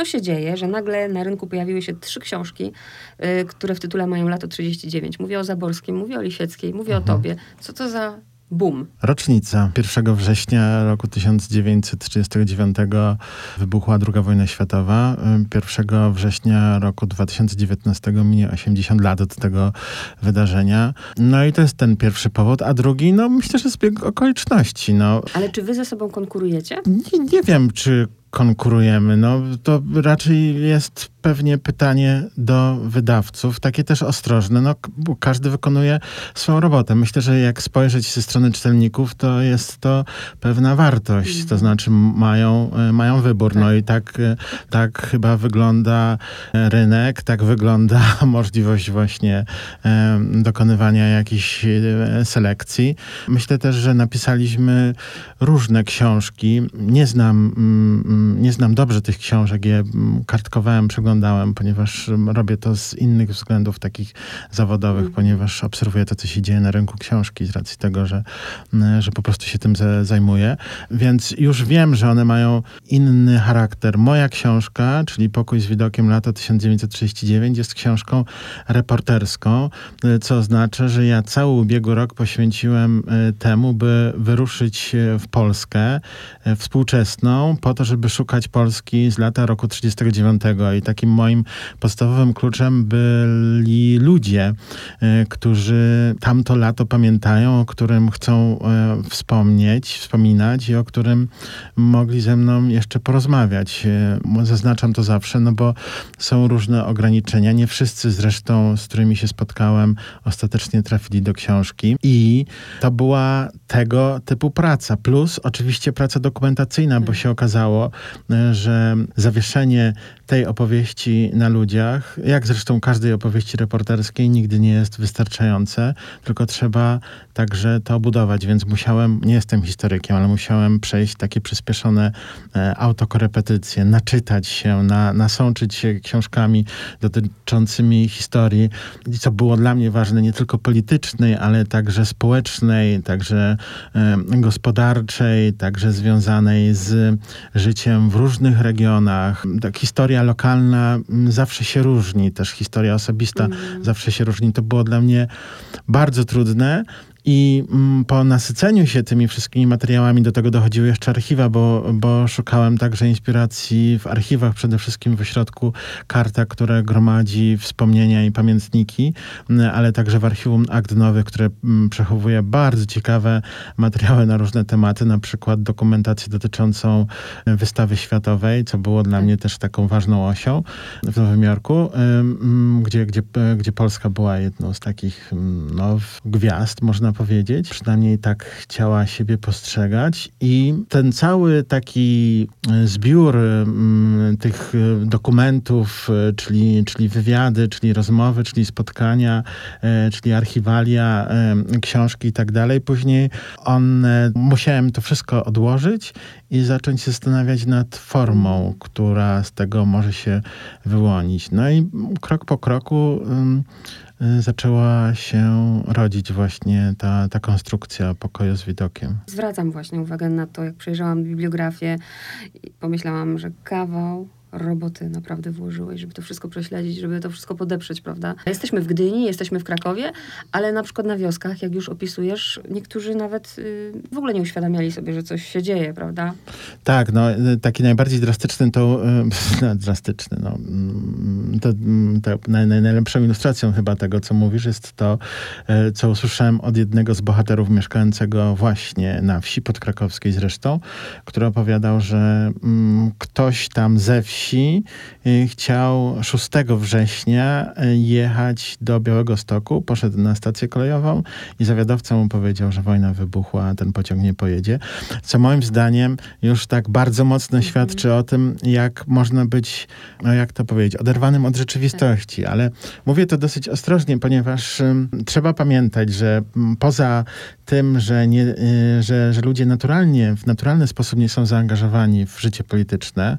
co się dzieje, że nagle na rynku pojawiły się trzy książki, y, które w tytule mają lato 39. Mówię o Zaborskim, mówię o Lisieckiej, mówię Mhm. o tobie. Co to za boom? Rocznica 1 września roku 1939 wybuchła II wojna światowa. 1 września roku 2019 minie 80 lat od tego wydarzenia. No i to jest ten pierwszy powód, a drugi, no myślę, że zbieg okoliczności. No, Ale czy wy ze sobą konkurujecie? nie, nie wiem, czy konkurujemy. No, to raczej jest pewnie pytanie do wydawców, takie też ostrożne. No, bo każdy wykonuje swoją robotę. Myślę, że jak spojrzeć ze strony czytelników, to jest to pewna wartość. To znaczy mają, e, mają wybór. No i tak, e, tak chyba wygląda e, rynek, tak wygląda możliwość właśnie dokonywania jakiejś selekcji. Myślę też, że napisaliśmy różne książki. Nie znam, mm, mm, nie znam dobrze tych książek. Je mm, kartkowałem, przeglądałem, ponieważ mm, robię to z innych względów takich zawodowych, ponieważ obserwuję to, co się dzieje na rynku książki z racji tego, że, mm, że po prostu się tym za- zajmuję. Więc już wiem, że one mają inny charakter. Moja książka, czyli Pokój z widokiem lata 1939 jest książką reporterską, y, co oznacza, że ja cały ubiegły rok poświęciłem y, temu, by wyruszyć y, w Polskę współczesną, po to, żeby szukać Polski z lata roku 39. I takim moim podstawowym kluczem byli ludzie, y, którzy tamto lato pamiętają, o którym chcą y, wspomnieć, wspominać i o którym mogli ze mną jeszcze porozmawiać. Y, Zaznaczam to zawsze, no bo są różne ograniczenia. Nie wszyscy zresztą, z którymi się spotkałem, ostatecznie trafili do książki. I to była tego typu praca. Plus oczywiście praca dokumentacyjna, bo się okazało, że zawieszenie tej opowieści na ludziach, jak zresztą każdej opowieści reporterskiej, nigdy nie jest wystarczające, tylko trzeba także to obudować, więc musiałem, nie jestem historykiem, ale musiałem przejść takie przyspieszone e, autokorepetycje, naczytać się, na, nasączyć się książkami dotyczącymi historii, co było dla mnie ważne, nie tylko politycznej, ale także społecznej, także e, gospodarczej, także związanej z życiem w różnych regionach. Tak, historia lokalna mm, zawsze się różni, też historia osobista zawsze się różni. To było dla mnie bardzo trudne. I mm, po nasyceniu się tymi wszystkimi materiałami do tego dochodziły jeszcze archiwa, bo, bo szukałem także inspiracji w archiwach, przede wszystkim w ośrodku Karta, które gromadzi wspomnienia i pamiętniki, mm, ale także w archiwum Akt Nowych, które mm, przechowuje bardzo ciekawe materiały na różne tematy, na przykład dokumentację dotyczącą wystawy światowej, co było dla mnie też taką ważną osią w Nowym Jorku, gdzie, gdzie, gdzie Polska była jedną z takich no, gwiazd, można powiedzieć. Przynajmniej tak chciała siebie postrzegać. I ten cały taki e, zbiór mm, tych e, dokumentów, e, czyli, czyli wywiady, czyli rozmowy, czyli spotkania, czyli archiwalia, książki i tak dalej. Później on, musiałem to wszystko odłożyć i zacząć się zastanawiać nad formą, która z tego może się wyłonić. No i krok po kroku zaczęła się rodzić właśnie ta, ta konstrukcja pokoju z widokiem. Zwracam właśnie uwagę na to, jak przejrzałam bibliografię i pomyślałam, że kawał roboty naprawdę włożyłeś, żeby to wszystko prześledzić, żeby to wszystko podeprzeć, prawda? Jesteśmy w Gdyni, jesteśmy w Krakowie, ale na przykład na wioskach, jak już opisujesz, niektórzy nawet y, w ogóle nie uświadamiali sobie, że coś się dzieje, prawda? Tak, no y, taki najbardziej drastyczny to, y, no, drastyczny, no, mm, to, mm, to naj, naj, najlepszą ilustracją chyba tego, co mówisz, jest to, y, co usłyszałem od jednego z bohaterów mieszkającego właśnie na wsi podkrakowskiej zresztą, który opowiadał, że mm, ktoś tam ze wsi y, chciał 6 września y, jechać do Białego Stoku, poszedł na stację kolejową i zawiadowca mu powiedział, że wojna wybuchła, a ten pociąg nie pojedzie. Co moim zdaniem już tak bardzo mocno świadczy o tym, jak można być, no jak to powiedzieć, oderwanym od rzeczywistości. Ale mówię to dosyć ostrożnie, ponieważ ym, trzeba pamiętać, że mm, poza tym, że, nie, y, że, że ludzie naturalnie, w naturalny sposób nie są zaangażowani w życie polityczne,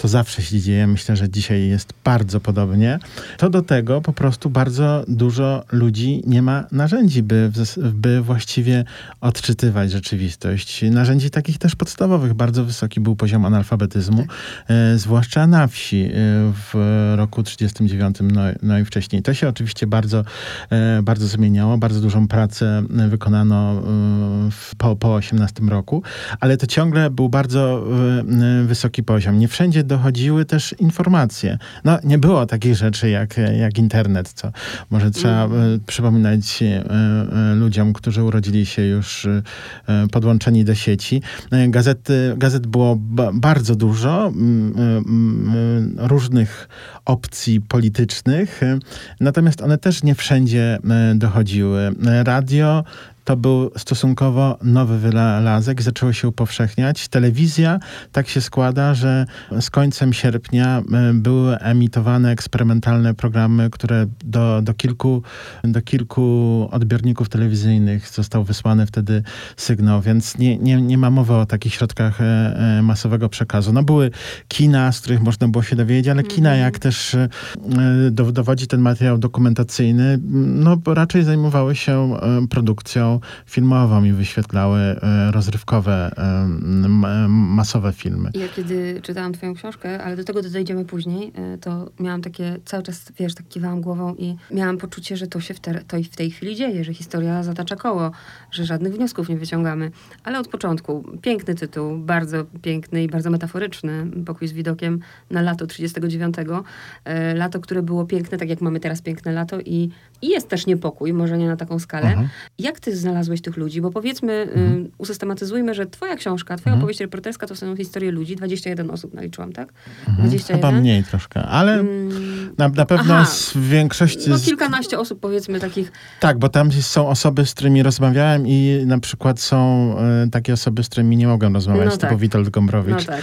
to zawsze się dzieje. Myślę, że dzisiaj jest bardzo podobnie. To do tego po prostu bardzo dużo ludzi nie ma narzędzi, by, by właściwie odczytywać rzeczywistość. Narzędzi takich też podstawowych. Bardzo wysoki był poziom analfabetyzmu, e, zwłaszcza na wsi e, w roku 39, no, no i wcześniej. To się oczywiście bardzo, e, bardzo zmieniało. Bardzo dużą pracę wykonano w, po, po 18 roku, ale to ciągle był bardzo wysoki poziom. Nie wszędzie dochodziły też informacje. No, nie było takich rzeczy jak, jak internet, co może trzeba mm. przypominać ludziom, którzy urodzili się już podłączeni do sieci. Gazety, gazet było bardzo dużo różnych opcji politycznych, natomiast one też nie wszędzie dochodziły. Radio to był stosunkowo nowy wynalazek, zaczęło się upowszechniać. Telewizja tak się składa, że z końcem sierpnia e, były emitowane eksperymentalne programy, które do, do, kilku, do kilku odbiorników telewizyjnych został wysłany wtedy sygnał, więc nie, nie, nie ma mowy o takich środkach e, e, masowego przekazu. No były kina, z których można było się dowiedzieć, ale kina, jak też dowodzi ten materiał dokumentacyjny, no raczej zajmowały się produkcją filmową i wyświetlały e, rozrywkowe, e, masowe filmy. Ja kiedy czytałam twoją książkę, ale do tego dojdziemy później, e, to miałam takie, cały czas, wiesz, tak kiwałam głową i miałam poczucie, że to się w, te, to w tej chwili dzieje, że historia zatacza koło, że żadnych wniosków nie wyciągamy. Ale od początku, piękny tytuł, bardzo piękny i bardzo metaforyczny, Pokój z widokiem na lato 39. Lato, które było piękne, tak jak mamy teraz piękne lato i, i jest też niepokój, może nie na taką skalę. Mhm. Jak ty znalazłeś tych ludzi? Bo powiedzmy, mhm. y, usystematyzujmy, że twoja książka, twoja mhm. opowieść reporterska to są historie ludzi. 21 osób naliczyłam, tak? Mhm. 21? Chyba mniej troszkę, ale mm. na, na pewno Aha. z większości... No kilkanaście osób powiedzmy takich... Tak, bo tam są osoby, z którymi rozmawiałem i na przykład są y, takie osoby, z którymi nie mogłem rozmawiać, no typu tak. Witold Gombrowicz no tak.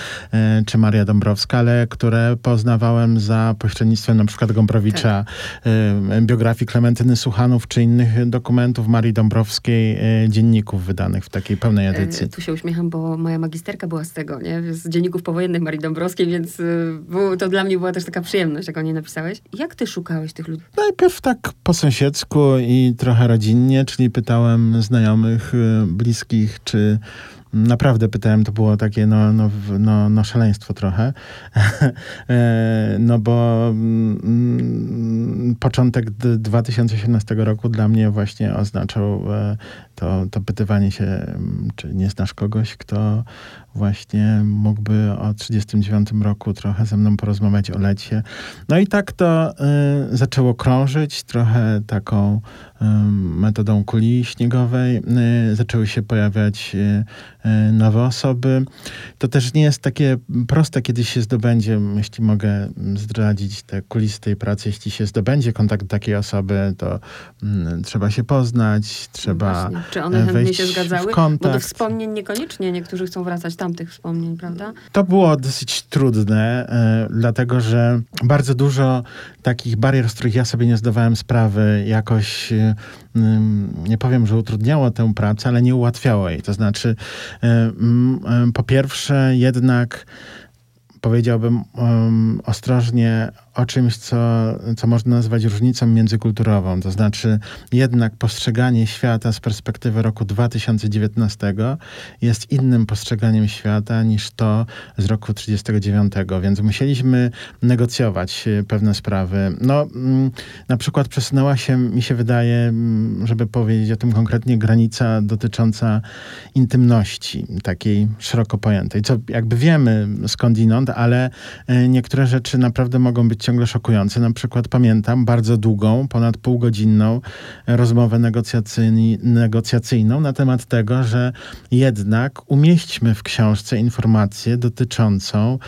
y, czy Maria Dąbrowska, ale które poznawałem za pośrednictwem na przykład Gombrowicza, tak. Y, biografii Klementyny Suchanów czy innych dokumentów Marii Dąbrowskiej, E, dzienników wydanych w takiej pełnej e, edycji. Tu się uśmiecham, bo moja magisterka była z tego, nie? Z dzienników powojennych Marii Dąbrowskiej, więc e, to dla mnie była też taka przyjemność, jak o niej napisałeś. Jak ty szukałeś tych ludzi? Najpierw tak po sąsiedzku i trochę rodzinnie, czyli pytałem znajomych, bliskich, czy Naprawdę pytałem, to było takie no, no, no, no szaleństwo trochę. no bo mm, początek 2017 roku dla mnie właśnie oznaczał e, to, to pytywanie się, mm, czy nie znasz kogoś, kto właśnie mógłby o 39 roku trochę ze mną porozmawiać o lecie. No i tak to y, zaczęło krążyć, trochę taką y, metodą kuli śniegowej. Y, zaczęły się pojawiać y, y, nowe osoby. To też nie jest takie proste, kiedy się zdobędzie, jeśli mogę zdradzić te kulisy tej pracy, jeśli się zdobędzie kontakt takiej osoby, to mm, trzeba się poznać, trzeba no Czy one chętnie się zgadzały? Bo do wspomnień niekoniecznie niektórzy chcą wracać tam tamtych wspomnień, prawda? To było dosyć trudne, y, dlatego że bardzo dużo takich barier, z których ja sobie nie zdawałem sprawy, jakoś y, nie powiem, że utrudniało tę pracę, ale nie ułatwiało jej. To znaczy, y, po pierwsze, jednak powiedziałbym ostrożnie o czymś, co, co można nazwać różnicą międzykulturową. To znaczy, jednak postrzeganie świata z perspektywy roku 2019 jest innym postrzeganiem świata niż to z roku 1939, więc musieliśmy negocjować e, pewne sprawy. No, mm, na przykład przesunęła się, mi się wydaje, mm, żeby powiedzieć o tym konkretnie, granica dotycząca intymności, takiej szeroko pojętej, co jakby wiemy skądinąd, ale e, niektóre rzeczy naprawdę mogą być ciągle szokujące. Na przykład pamiętam bardzo długą, ponad półgodzinną rozmowę negocjacyjną na temat tego, że jednak umieśćmy w książce informację dotyczącą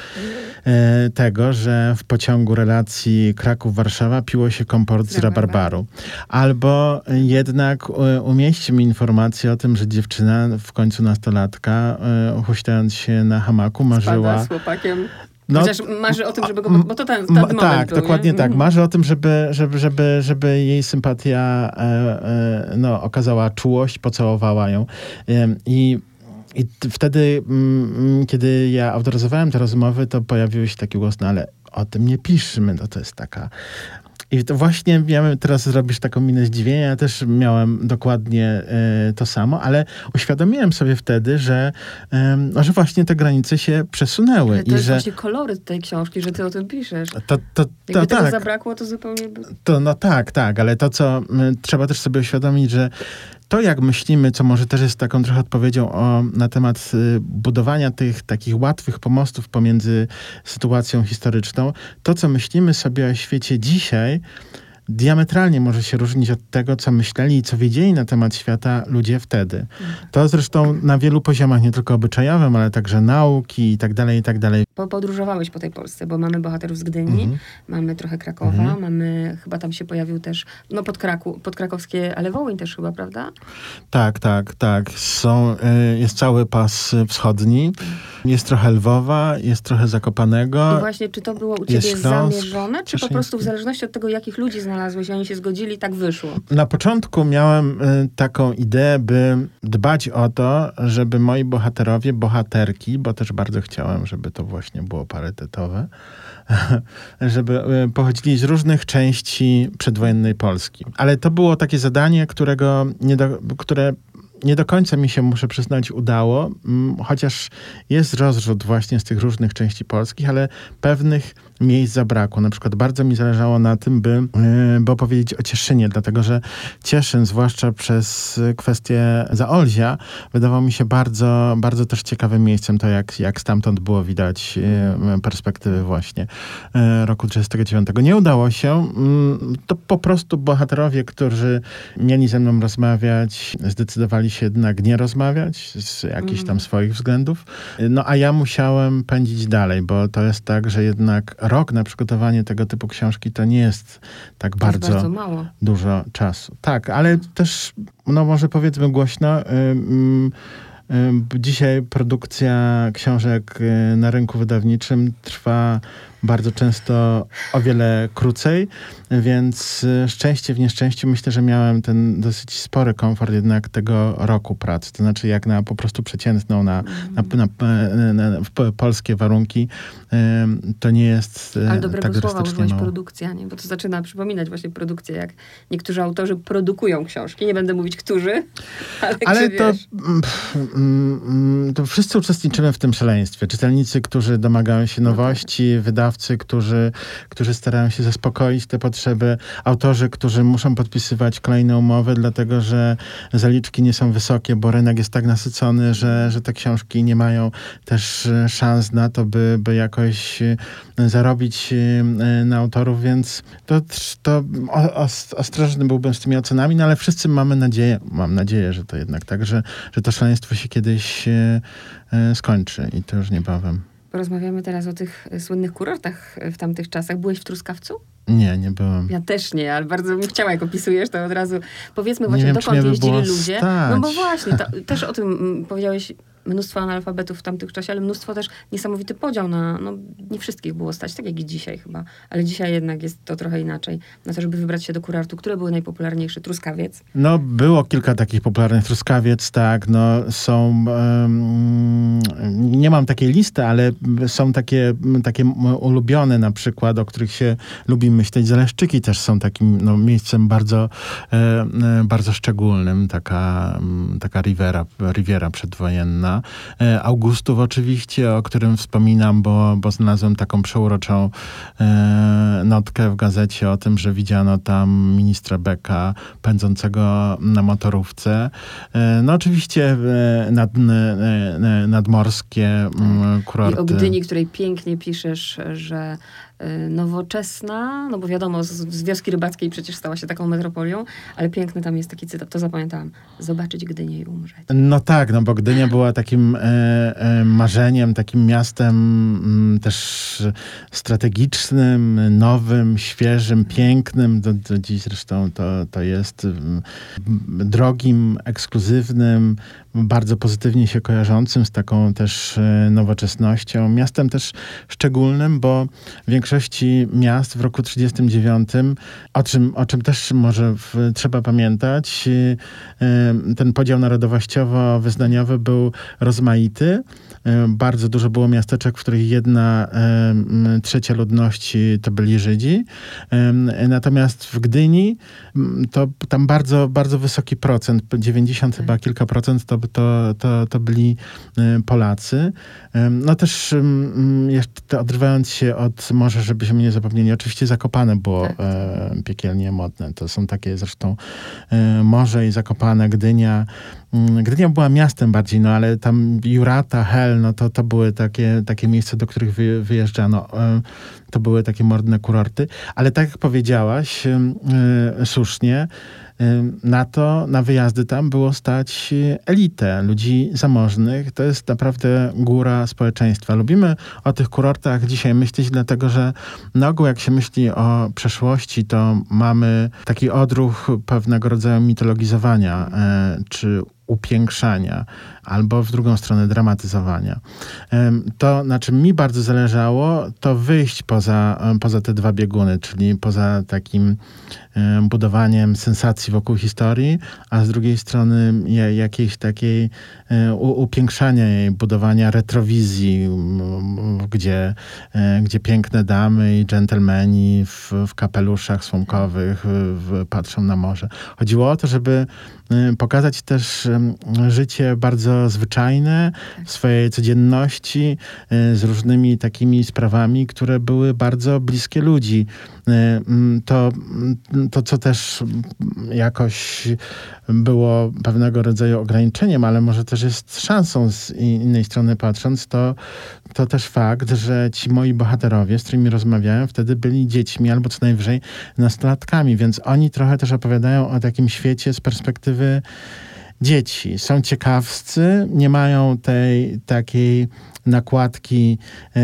e, tego, że w pociągu relacji Kraków-Warszawa piło się komport z rabarbaru. Albo jednak e, umieśćmy informację o tym, że dziewczyna, w końcu nastolatka, e, huśtając się na hamaku, marzyła... Spada z chłopakiem no, Chociaż marzy o tym, żeby go... Bo to ten, ten moment Tak, był, dokładnie nie? tak. Mhm. Marzy o tym, żeby, żeby, żeby, żeby jej sympatia e, e, no, okazała czułość, pocałowała ją. E, I I wtedy, mm, kiedy ja autoryzowałem te rozmowy, to pojawiły się takie głosy, no ale o tym nie piszmy, no to jest taka i to właśnie miałem, teraz zrobisz taką minę zdziwienia, ja też miałem dokładnie y, to samo, ale uświadomiłem sobie wtedy, że, y, że właśnie te granice się przesunęły. Ale to i jest że właśnie koloryt tej książki, że ty o tym piszesz. to, to, to, Jakby tego tak. zabrakło, to zupełnie. To no tak, tak, ale to, co y, trzeba też sobie uświadomić, że to, jak myślimy, co może też jest taką trochę odpowiedzią o, na temat y, budowania tych takich łatwych pomostów pomiędzy sytuacją historyczną, to, co myślimy sobie o świecie dzisiaj, diametralnie może się różnić od tego, co myśleli i co wiedzieli na temat świata ludzie wtedy. To zresztą na wielu poziomach, nie tylko obyczajowym, ale także nauki i tak dalej, i tak dalej. Po, podróżowałeś po tej Polsce, bo mamy bohaterów z Gdyni, Mhm. mamy trochę Krakowa, mamy, chyba tam się pojawił też, no pod, Kraku, pod krakowskie, ale Wołyń też chyba, prawda? Tak, tak, tak. Są, y, jest cały pas wschodni, jest trochę Lwowa, jest trochę Zakopanego. I właśnie, czy to było u ciebie Śląsk, zamierzone, czy po prostu w zależności od tego, jakich ludzi znalazłeś i oni się zgodzili, tak wyszło? Na początku miałem y, taką ideę, by dbać o to, żeby moi bohaterowie, bohaterki, bo też bardzo chciałem, żeby to właśnie było parytetowe, żeby y, pochodzili z różnych części przedwojennej Polski. Ale to było takie zadanie, którego nie do, które nie do końca mi się, muszę przyznać, udało, mm, chociaż jest rozrzut właśnie z tych różnych części polskich, ale pewnych miejsc zabrakło. Na przykład bardzo mi zależało na tym, by, yy, by opowiedzieć o Cieszynie, dlatego że Cieszyn, zwłaszcza przez kwestię Zaolzia, wydawał mi się bardzo, bardzo też ciekawym miejscem, to jak, jak stamtąd było widać yy, perspektywy właśnie yy, roku 39. Nie udało się. Mm, To po prostu bohaterowie, którzy mieli ze mną rozmawiać, zdecydowali się jednak nie rozmawiać z jakichś tam swoich względów. No a ja musiałem pędzić dalej, bo to jest tak, że jednak rok na przygotowanie tego typu książki to nie jest tak To jest bardzo, bardzo mało. dużo czasu. Tak, ale też, no może powiedzmy głośno, ym, ym, dzisiaj produkcja książek y, na rynku wydawniczym trwa bardzo często o wiele krócej, więc y, szczęście w nieszczęściu myślę, że miałem ten dosyć spory komfort jednak tego roku pracy. To znaczy jak na po prostu przeciętną, na, na, na, na, polskie warunki, to nie jest y, Ale dobrego tak słowa użyłeś mało. produkcja, nie? Bo to zaczyna przypominać właśnie produkcję, jak niektórzy autorzy produkują książki. Nie będę mówić, którzy, ale, Ale to, pff, mm, mm, to wszyscy uczestniczymy w tym szaleństwie. Czytelnicy, którzy domagają się No tak. nowości, wydawcy, którzy, którzy starają się zaspokoić te potrzeby, autorzy, którzy muszą podpisywać kolejne umowy, dlatego że zaliczki nie są wysokie, bo rynek jest tak nasycony, że, że te książki nie mają też e, szans na to, by, by jakoś e, zarobić e, na autorów, więc to, to ostrożny byłbym z tymi ocenami, no ale wszyscy mamy nadzieję, mam nadzieję, że to jednak tak, że, że to szaleństwo się kiedyś e, e, skończy i to już niebawem. Porozmawiamy teraz o tych e, słynnych kurortach e, w tamtych czasach. Byłeś w Truskawcu? Nie, nie byłem. Ja też nie, ale bardzo bym chciała, jak opisujesz, to od razu powiedzmy Nie właśnie, wiem, dokąd jeździli ludzie. stać. No bo właśnie, to, też o tym mm, powiedziałeś, mnóstwo analfabetów w tamtych czasie, ale mnóstwo też niesamowity podział na, no nie wszystkich było stać, tak jak i dzisiaj chyba, ale dzisiaj jednak jest to trochę inaczej, na to, żeby wybrać się do kurortu, które były najpopularniejsze, Truskawiec. No, było kilka takich popularnych truskawiec, tak, no, są, em, nie mam takiej listy, ale są takie, takie ulubione na przykład, o których się lubi myśleć. Zaleszczyki też są takim no, miejscem bardzo, e, e, bardzo szczególnym, taka, taka riviera, riviera przedwojenna. E, Augustów oczywiście, o którym wspominam, bo, bo znalazłem taką przeuroczą e, notkę w gazecie o tym, że widziano tam ministra Beka pędzącego na motorówce. E, No oczywiście nad, nadmorskie mm, I kurorty. o Gdyni, której pięknie piszesz, że nowoczesna, no bo wiadomo, z, z wioski rybackiej przecież stała się taką metropolią, ale piękny tam jest taki cytat, to zapamiętałam. Zobaczyć Gdynię i umrzeć. No tak, no bo Gdynia była takim e, e, marzeniem, takim miastem mm, też strategicznym, nowym, świeżym, pięknym. Do, do dziś zresztą to, to jest mm, drogim, ekskluzywnym, bardzo pozytywnie się kojarzącym z taką też e, nowoczesnością. Miastem też szczególnym, bo w większości miast w roku 1939, o czym, o czym też może w, trzeba pamiętać, e, ten podział narodowościowo-wyznaniowy był rozmaity. E, bardzo dużo było miasteczek, w których jedna trzecia ludności to byli Żydzi. Natomiast w Gdyni to tam bardzo, bardzo wysoki procent, 90 chyba kilka procent to, to, to, to byli e, Polacy. No też jeszcze odrywając się od może, żebyśmy nie zapomnieli, oczywiście Zakopane było tak. piekielnie modne. To są takie zresztą e, Morze i Zakopane, Gdynia. Mm, Gdynia była miastem bardziej, no ale tam Jurata, Hel, no to, to były takie, takie miejsca, do których wyjeżdżano. To były takie modne kurorty. Ale tak jak powiedziałaś, słusznie, na to, na wyjazdy tam było stać elitę, ludzi zamożnych. To jest naprawdę góra społeczeństwa. Lubimy o tych kurortach dzisiaj myśleć, dlatego że na ogół jak się myśli o przeszłości, to mamy taki odruch pewnego rodzaju mitologizowania e, czy upiększania albo w drugą stronę dramatyzowania. To, na czym mi bardzo zależało, to wyjść poza, poza te dwa bieguny, czyli poza takim budowaniem sensacji wokół historii, a z drugiej strony jakiejś takiej upiększania jej, budowania retrowizji, gdzie, e, gdzie piękne damy i dżentelmeni w, w kapeluszach słomkowych w, patrzą na morze. Chodziło o to, żeby pokazać też życie bardzo zwyczajne w swojej codzienności z różnymi takimi sprawami, które były bardzo bliskie ludzi. To, to, co też jakoś było pewnego rodzaju ograniczeniem, ale może też jest szansą z innej strony patrząc, to, to też fakt, że ci moi bohaterowie, z którymi rozmawiałem, wtedy byli dziećmi albo co najwyżej nastolatkami, więc oni trochę też opowiadają o takim świecie z perspektywy dzieci. Są ciekawscy, nie mają tej takiej nakładki y,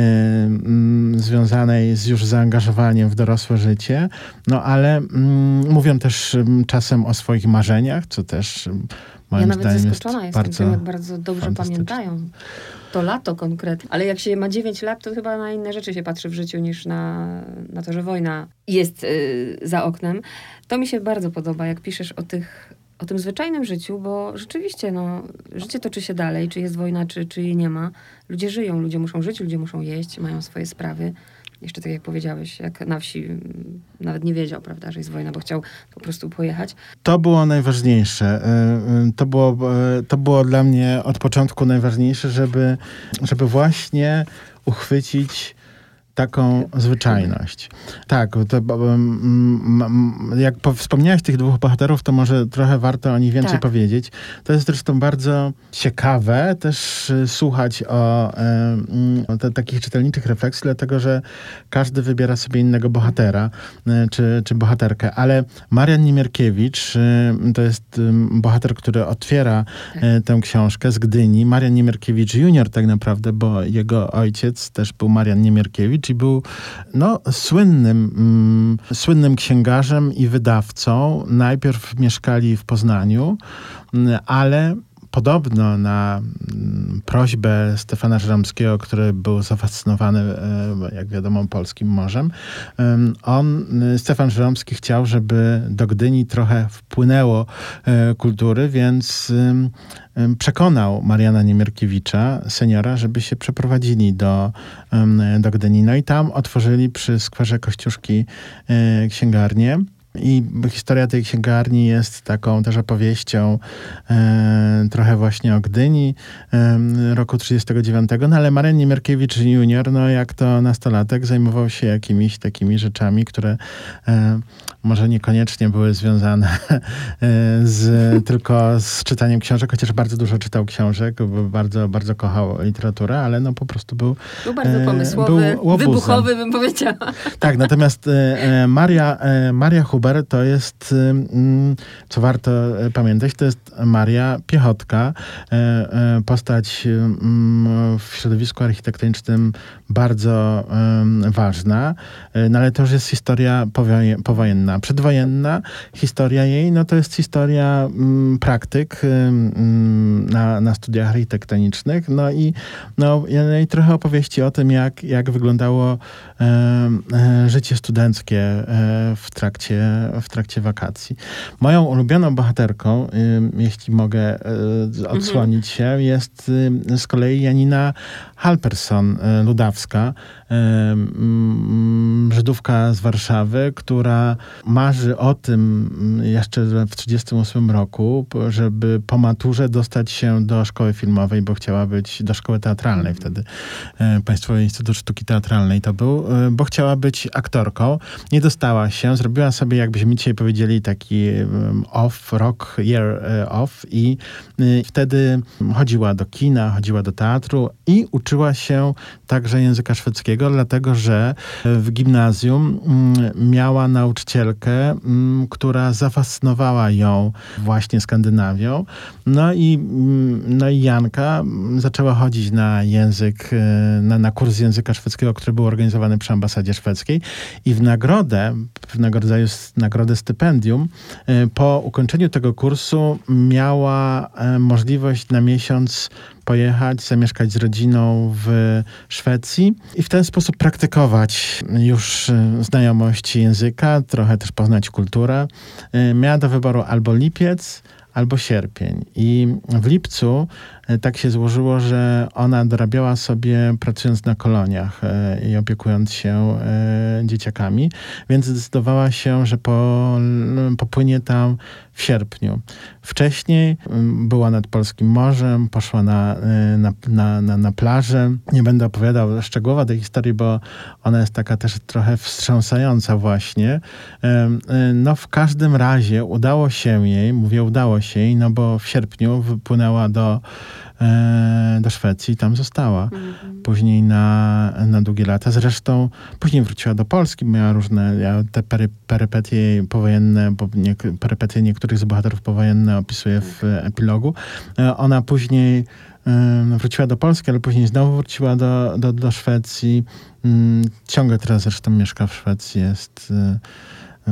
y, związanej z już zaangażowaniem w dorosłe życie, no ale y, mówią też czasem o swoich marzeniach, co też moim ja zdaniem jest jestem bardzo tym, jak bardzo dobrze pamiętają to lato konkretnie. Ale jak się ma 9 lat, to chyba na inne rzeczy się patrzy w życiu niż na, na to, że wojna jest y, za oknem. To mi się bardzo podoba, jak piszesz o tych o tym zwyczajnym życiu, bo rzeczywiście no, życie toczy się dalej, czy jest wojna, czy, czy jej nie ma. Ludzie żyją, ludzie muszą żyć, ludzie muszą jeść, mają swoje sprawy. Jeszcze tak jak powiedziałeś, jak na wsi mm, nawet nie wiedział, prawda, że jest wojna, bo chciał po prostu pojechać. To było najważniejsze. E, e, to było, e, to było dla mnie od początku najważniejsze, żeby, żeby właśnie uchwycić taką zwyczajność. Tak, to, jak wspomniałeś tych dwóch bohaterów, to może trochę warto o nich więcej tak. powiedzieć. To jest zresztą bardzo ciekawe też y, słuchać o, o te, takich czytelniczych refleksji, dlatego że każdy wybiera sobie innego bohatera y, czy, czy bohaterkę, ale Marian Niemierkiewicz y, to jest bohater, który otwiera tak. tę książkę z Gdyni. Marian Niemierkiewicz junior tak naprawdę, bo jego ojciec też był Marian Niemierkiewicz, był no, słynnym, mm, słynnym księgarzem i wydawcą. Najpierw mieszkali w Poznaniu, mm, ale podobno na prośbę Stefana Żeromskiego, który był zafascynowany, e, jak wiadomo, polskim morzem, on, Stefan Żeromski chciał, żeby do Gdyni trochę wpłynęło e, kultury, więc przekonał Mariana Niemierkiewicza, seniora, żeby się przeprowadzili do, do Gdyni. No i tam otworzyli przy skwerze Kościuszki e, księgarnię. I historia tej księgarni jest taką też opowieścią e, trochę właśnie o Gdyni e, roku 39. No ale Marian Niemierkiewicz junior, no jak to nastolatek, zajmował się jakimiś takimi rzeczami, które e, może niekoniecznie były związane e, z, tylko z czytaniem książek, chociaż bardzo dużo czytał książek, bardzo, bardzo kochał literaturę, ale no po prostu był Był bardzo e, pomysłowy, był wybuchowy bym powiedziała. Tak, natomiast e, Maria, Maria Huber to jest, co warto pamiętać, to jest Maria Piechotka, postać w środowisku architektonicznym bardzo ważna, no ale to już jest historia powojenna przedwojenna. Historia jej, no to jest historia mm, praktyk mm, na, na studiach architektonicznych, no i, no, i trochę opowieści o tym, jak, jak wyglądało życie studenckie e, w, trakcie, w trakcie wakacji. Moją ulubioną bohaterką, jeśli mogę odsłonić się, jest z kolei Janina Halperson, Ludawska, Żydówka z Warszawy, która marzy o tym jeszcze w 1938 roku, żeby po maturze dostać się do szkoły filmowej, bo chciała być do szkoły teatralnej wtedy. E, Państwowy Instytut Sztuki Teatralnej to był, e, bo chciała być aktorką. Nie dostała się, zrobiła sobie, jakbyśmy dzisiaj powiedzieli, taki off, rock year e, off i wtedy chodziła do kina, chodziła do teatru i uczyła się także języka szwedzkiego, dlatego że w gimnazjum mm, miała nauczycielkę, mm, która zafascynowała ją właśnie Skandynawią. No i, mm, no i Janka zaczęła chodzić na język, na, na kurs języka szwedzkiego, który był organizowany przy ambasadzie szwedzkiej i w nagrodę, pewnego rodzaju nagrodę stypendium, e, po ukończeniu tego kursu miała e, możliwość na miesiąc pojechać, zamieszkać z rodziną w Szwecji i w ten sposób praktykować już e, znajomość języka, trochę też poznać kulturę. Miała do wyboru albo lipiec, albo sierpień. I w lipcu tak się złożyło, że ona dorabiała sobie pracując na koloniach e, i opiekując się e, dzieciakami, więc zdecydowała się, że po, popłynie tam w sierpniu. Wcześniej była nad Polskim Morzem, poszła na, na, na, na, na plażę. Nie będę opowiadał szczegółowo tej historii, bo ona jest taka też trochę wstrząsająca właśnie. No w każdym razie udało się jej, mówię udało się jej, no bo w sierpniu wypłynęła do, e, do Szwecji i tam została. Mhm. Później na, na długie lata. Zresztą później wróciła do Polski, miała różne ja te pery, perypetie powojenne, bo nie, perypetie niektórych z bohaterów powojenne opisuje w epilogu. E, ona później e, wróciła do Polski, ale później znowu wróciła do, do, do Szwecji. Mm, ciągle teraz zresztą mieszka w Szwecji, jest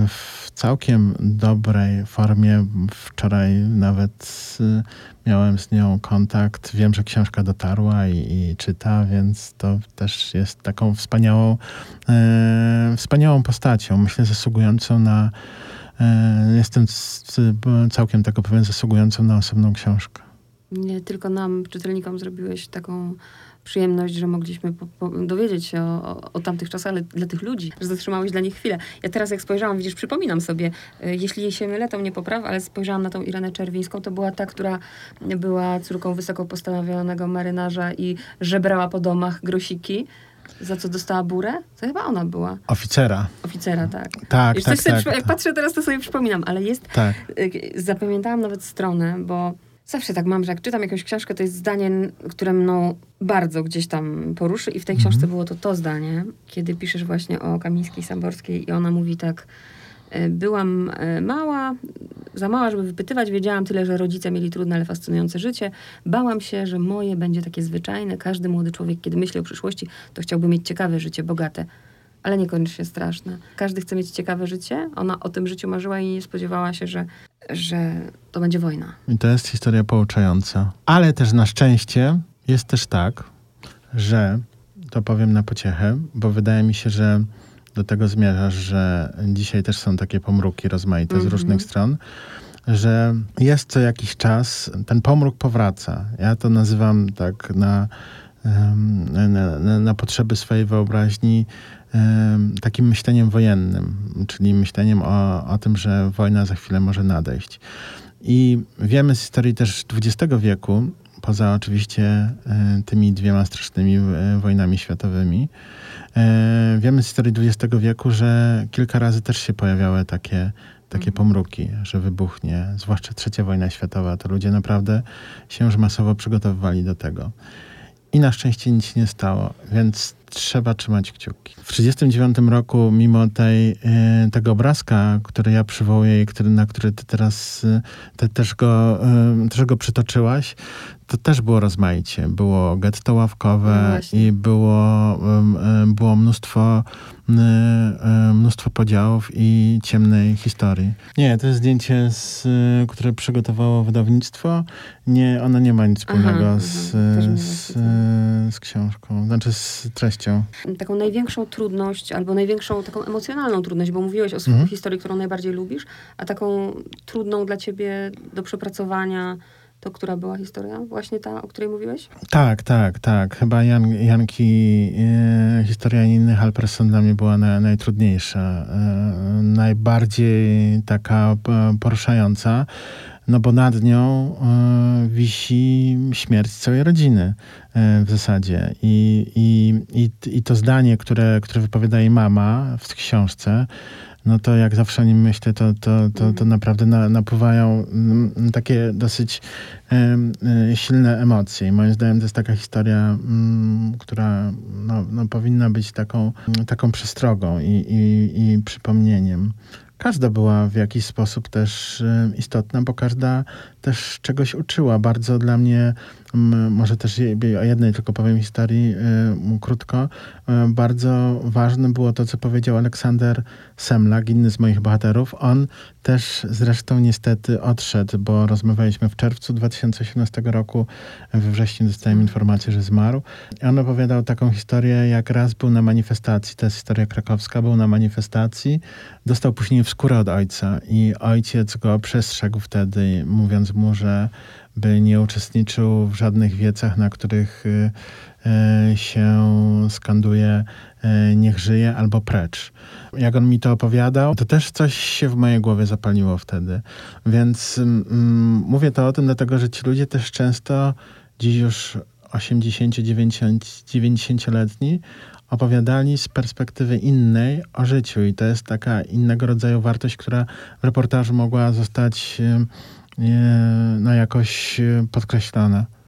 w całkiem dobrej formie. Wczoraj nawet y, miałem z nią kontakt. Wiem, że książka dotarła i, i czyta, więc to też jest taką wspaniałą, e, wspaniałą postacią. Myślę, zasługującą na. E, jestem całkiem tego pewien, zasługującą na osobną książkę. Nie tylko nam, czytelnikom, zrobiłeś taką przyjemność, że mogliśmy po, po dowiedzieć się o, o, o, tamtych czasach, ale dla tych ludzi, że zatrzymałeś dla nich chwilę. Ja teraz jak spojrzałam, widzisz, przypominam sobie, y, jeśli się mylę, to mnie popraw, ale spojrzałam na tą Irenę Czerwińską, to była ta, która była córką wysoko postawionego marynarza i żebrała po domach grosiki za co dostała burę? To chyba ona była. Oficera. Oficera, tak. Tak, tak, tak, Jak patrzę teraz, to sobie przypominam, ale jest... Tak. Y, zapamiętałam nawet stronę, bo Zawsze tak mam, że jak czytam jakąś książkę, to jest zdanie, które mną bardzo gdzieś tam poruszy i w tej książce mhm. było to to zdanie, kiedy piszesz właśnie o Kamińskiej Samborskiej i ona mówi tak, e, byłam e, mała, za mała, żeby wypytywać, wiedziałam tyle, że rodzice mieli trudne, ale fascynujące życie. Bałam się, że moje będzie takie zwyczajne. Każdy młody człowiek, kiedy myśli o przyszłości, to chciałby mieć ciekawe życie, bogate ale nie kończy się straszne. Każdy chce mieć ciekawe życie. Ona o tym życiu marzyła i nie spodziewała się, że, że to będzie wojna. I to jest historia pouczająca. Ale też na szczęście jest też tak, że to powiem na pociechę, bo wydaje mi się, że do tego zmierzasz, że dzisiaj też są takie pomruki rozmaite mm -hmm. z różnych mhm. stron, że jest co jakiś czas, ten pomruk powraca. Ja to nazywam tak na, na, na, na potrzeby swojej wyobraźni takim myśleniem wojennym, czyli myśleniem o, o tym, że wojna za chwilę może nadejść. I wiemy z historii też XX wieku, poza oczywiście e, tymi dwiema strasznymi e, wojnami światowymi, e, wiemy z historii XX wieku, że kilka razy też się pojawiały takie, takie mhm. pomruki, że wybuchnie, zwłaszcza trzecia wojna światowa, to ludzie naprawdę się już masowo przygotowywali do tego. I na szczęście nic się nie stało, więc trzeba trzymać kciuki. W 1939 roku, mimo tej, y, tego obrazka, który ja przywołuję i który, na który ty teraz y, ty też, go, y, też go przytoczyłaś, to też było rozmaicie. Było getto No ławkowe właśnie. i było, było mnóstwo, mnóstwo podziałów i ciemnej historii. Nie, to jest zdjęcie, z, które przygotowało wydawnictwo. Nie, ono nie ma nic wspólnego Aha, z, mi z, właśnie z książką, znaczy z treścią. Taką największą trudność, albo największą taką emocjonalną trudność, bo mówiłeś o swojej Mhm. historii, którą najbardziej lubisz, a taką trudną dla ciebie do przepracowania, to która była historia? Właśnie ta, o której mówiłeś? Tak, tak, tak. Chyba Jan, Janki, e, historia Janiny Halperson dla mnie była na, najtrudniejsza. E, najbardziej taka e, poruszająca, no bo nad nią e, wisi śmierć całej rodziny e, w zasadzie. I, i, i, I to zdanie, które, które wypowiada jej mama w książce, no to jak zawsze o nim myślę, to, to, to, to naprawdę na, napływają mm, takie dosyć e, silne emocje. I moim zdaniem to jest taka historia, mm, która no, no, powinna być taką, taką przestrogą i, i, i przypomnieniem. Każda była w jakiś sposób też e, istotna, bo każda też czegoś uczyła. Bardzo dla mnie, może też o jednej tylko powiem historii e, krótko, e, bardzo ważne było to, co powiedział Aleksander Semlak, inny z moich bohaterów. On też zresztą niestety odszedł, bo rozmawialiśmy w czerwcu 2018 roku. We wrześniu dostałem informację, że zmarł. I on opowiadał taką historię, jak raz był na manifestacji, to jest historia krakowska, był na manifestacji, dostał później w skórę od ojca i ojciec go przestrzegł wtedy, mówiąc mu, że by nie uczestniczył w żadnych wiecach, na których y, y, się skanduje y, niech żyje albo precz. Jak on mi to opowiadał, to też coś się w mojej głowie zapaliło wtedy. Więc mm, mówię to o tym, dlatego że ci ludzie też często dziś już 80, 90, 90-letni opowiadali z perspektywy innej o życiu i to jest taka innego rodzaju wartość, która w reportażu mogła zostać no jakoś e, podkreślona.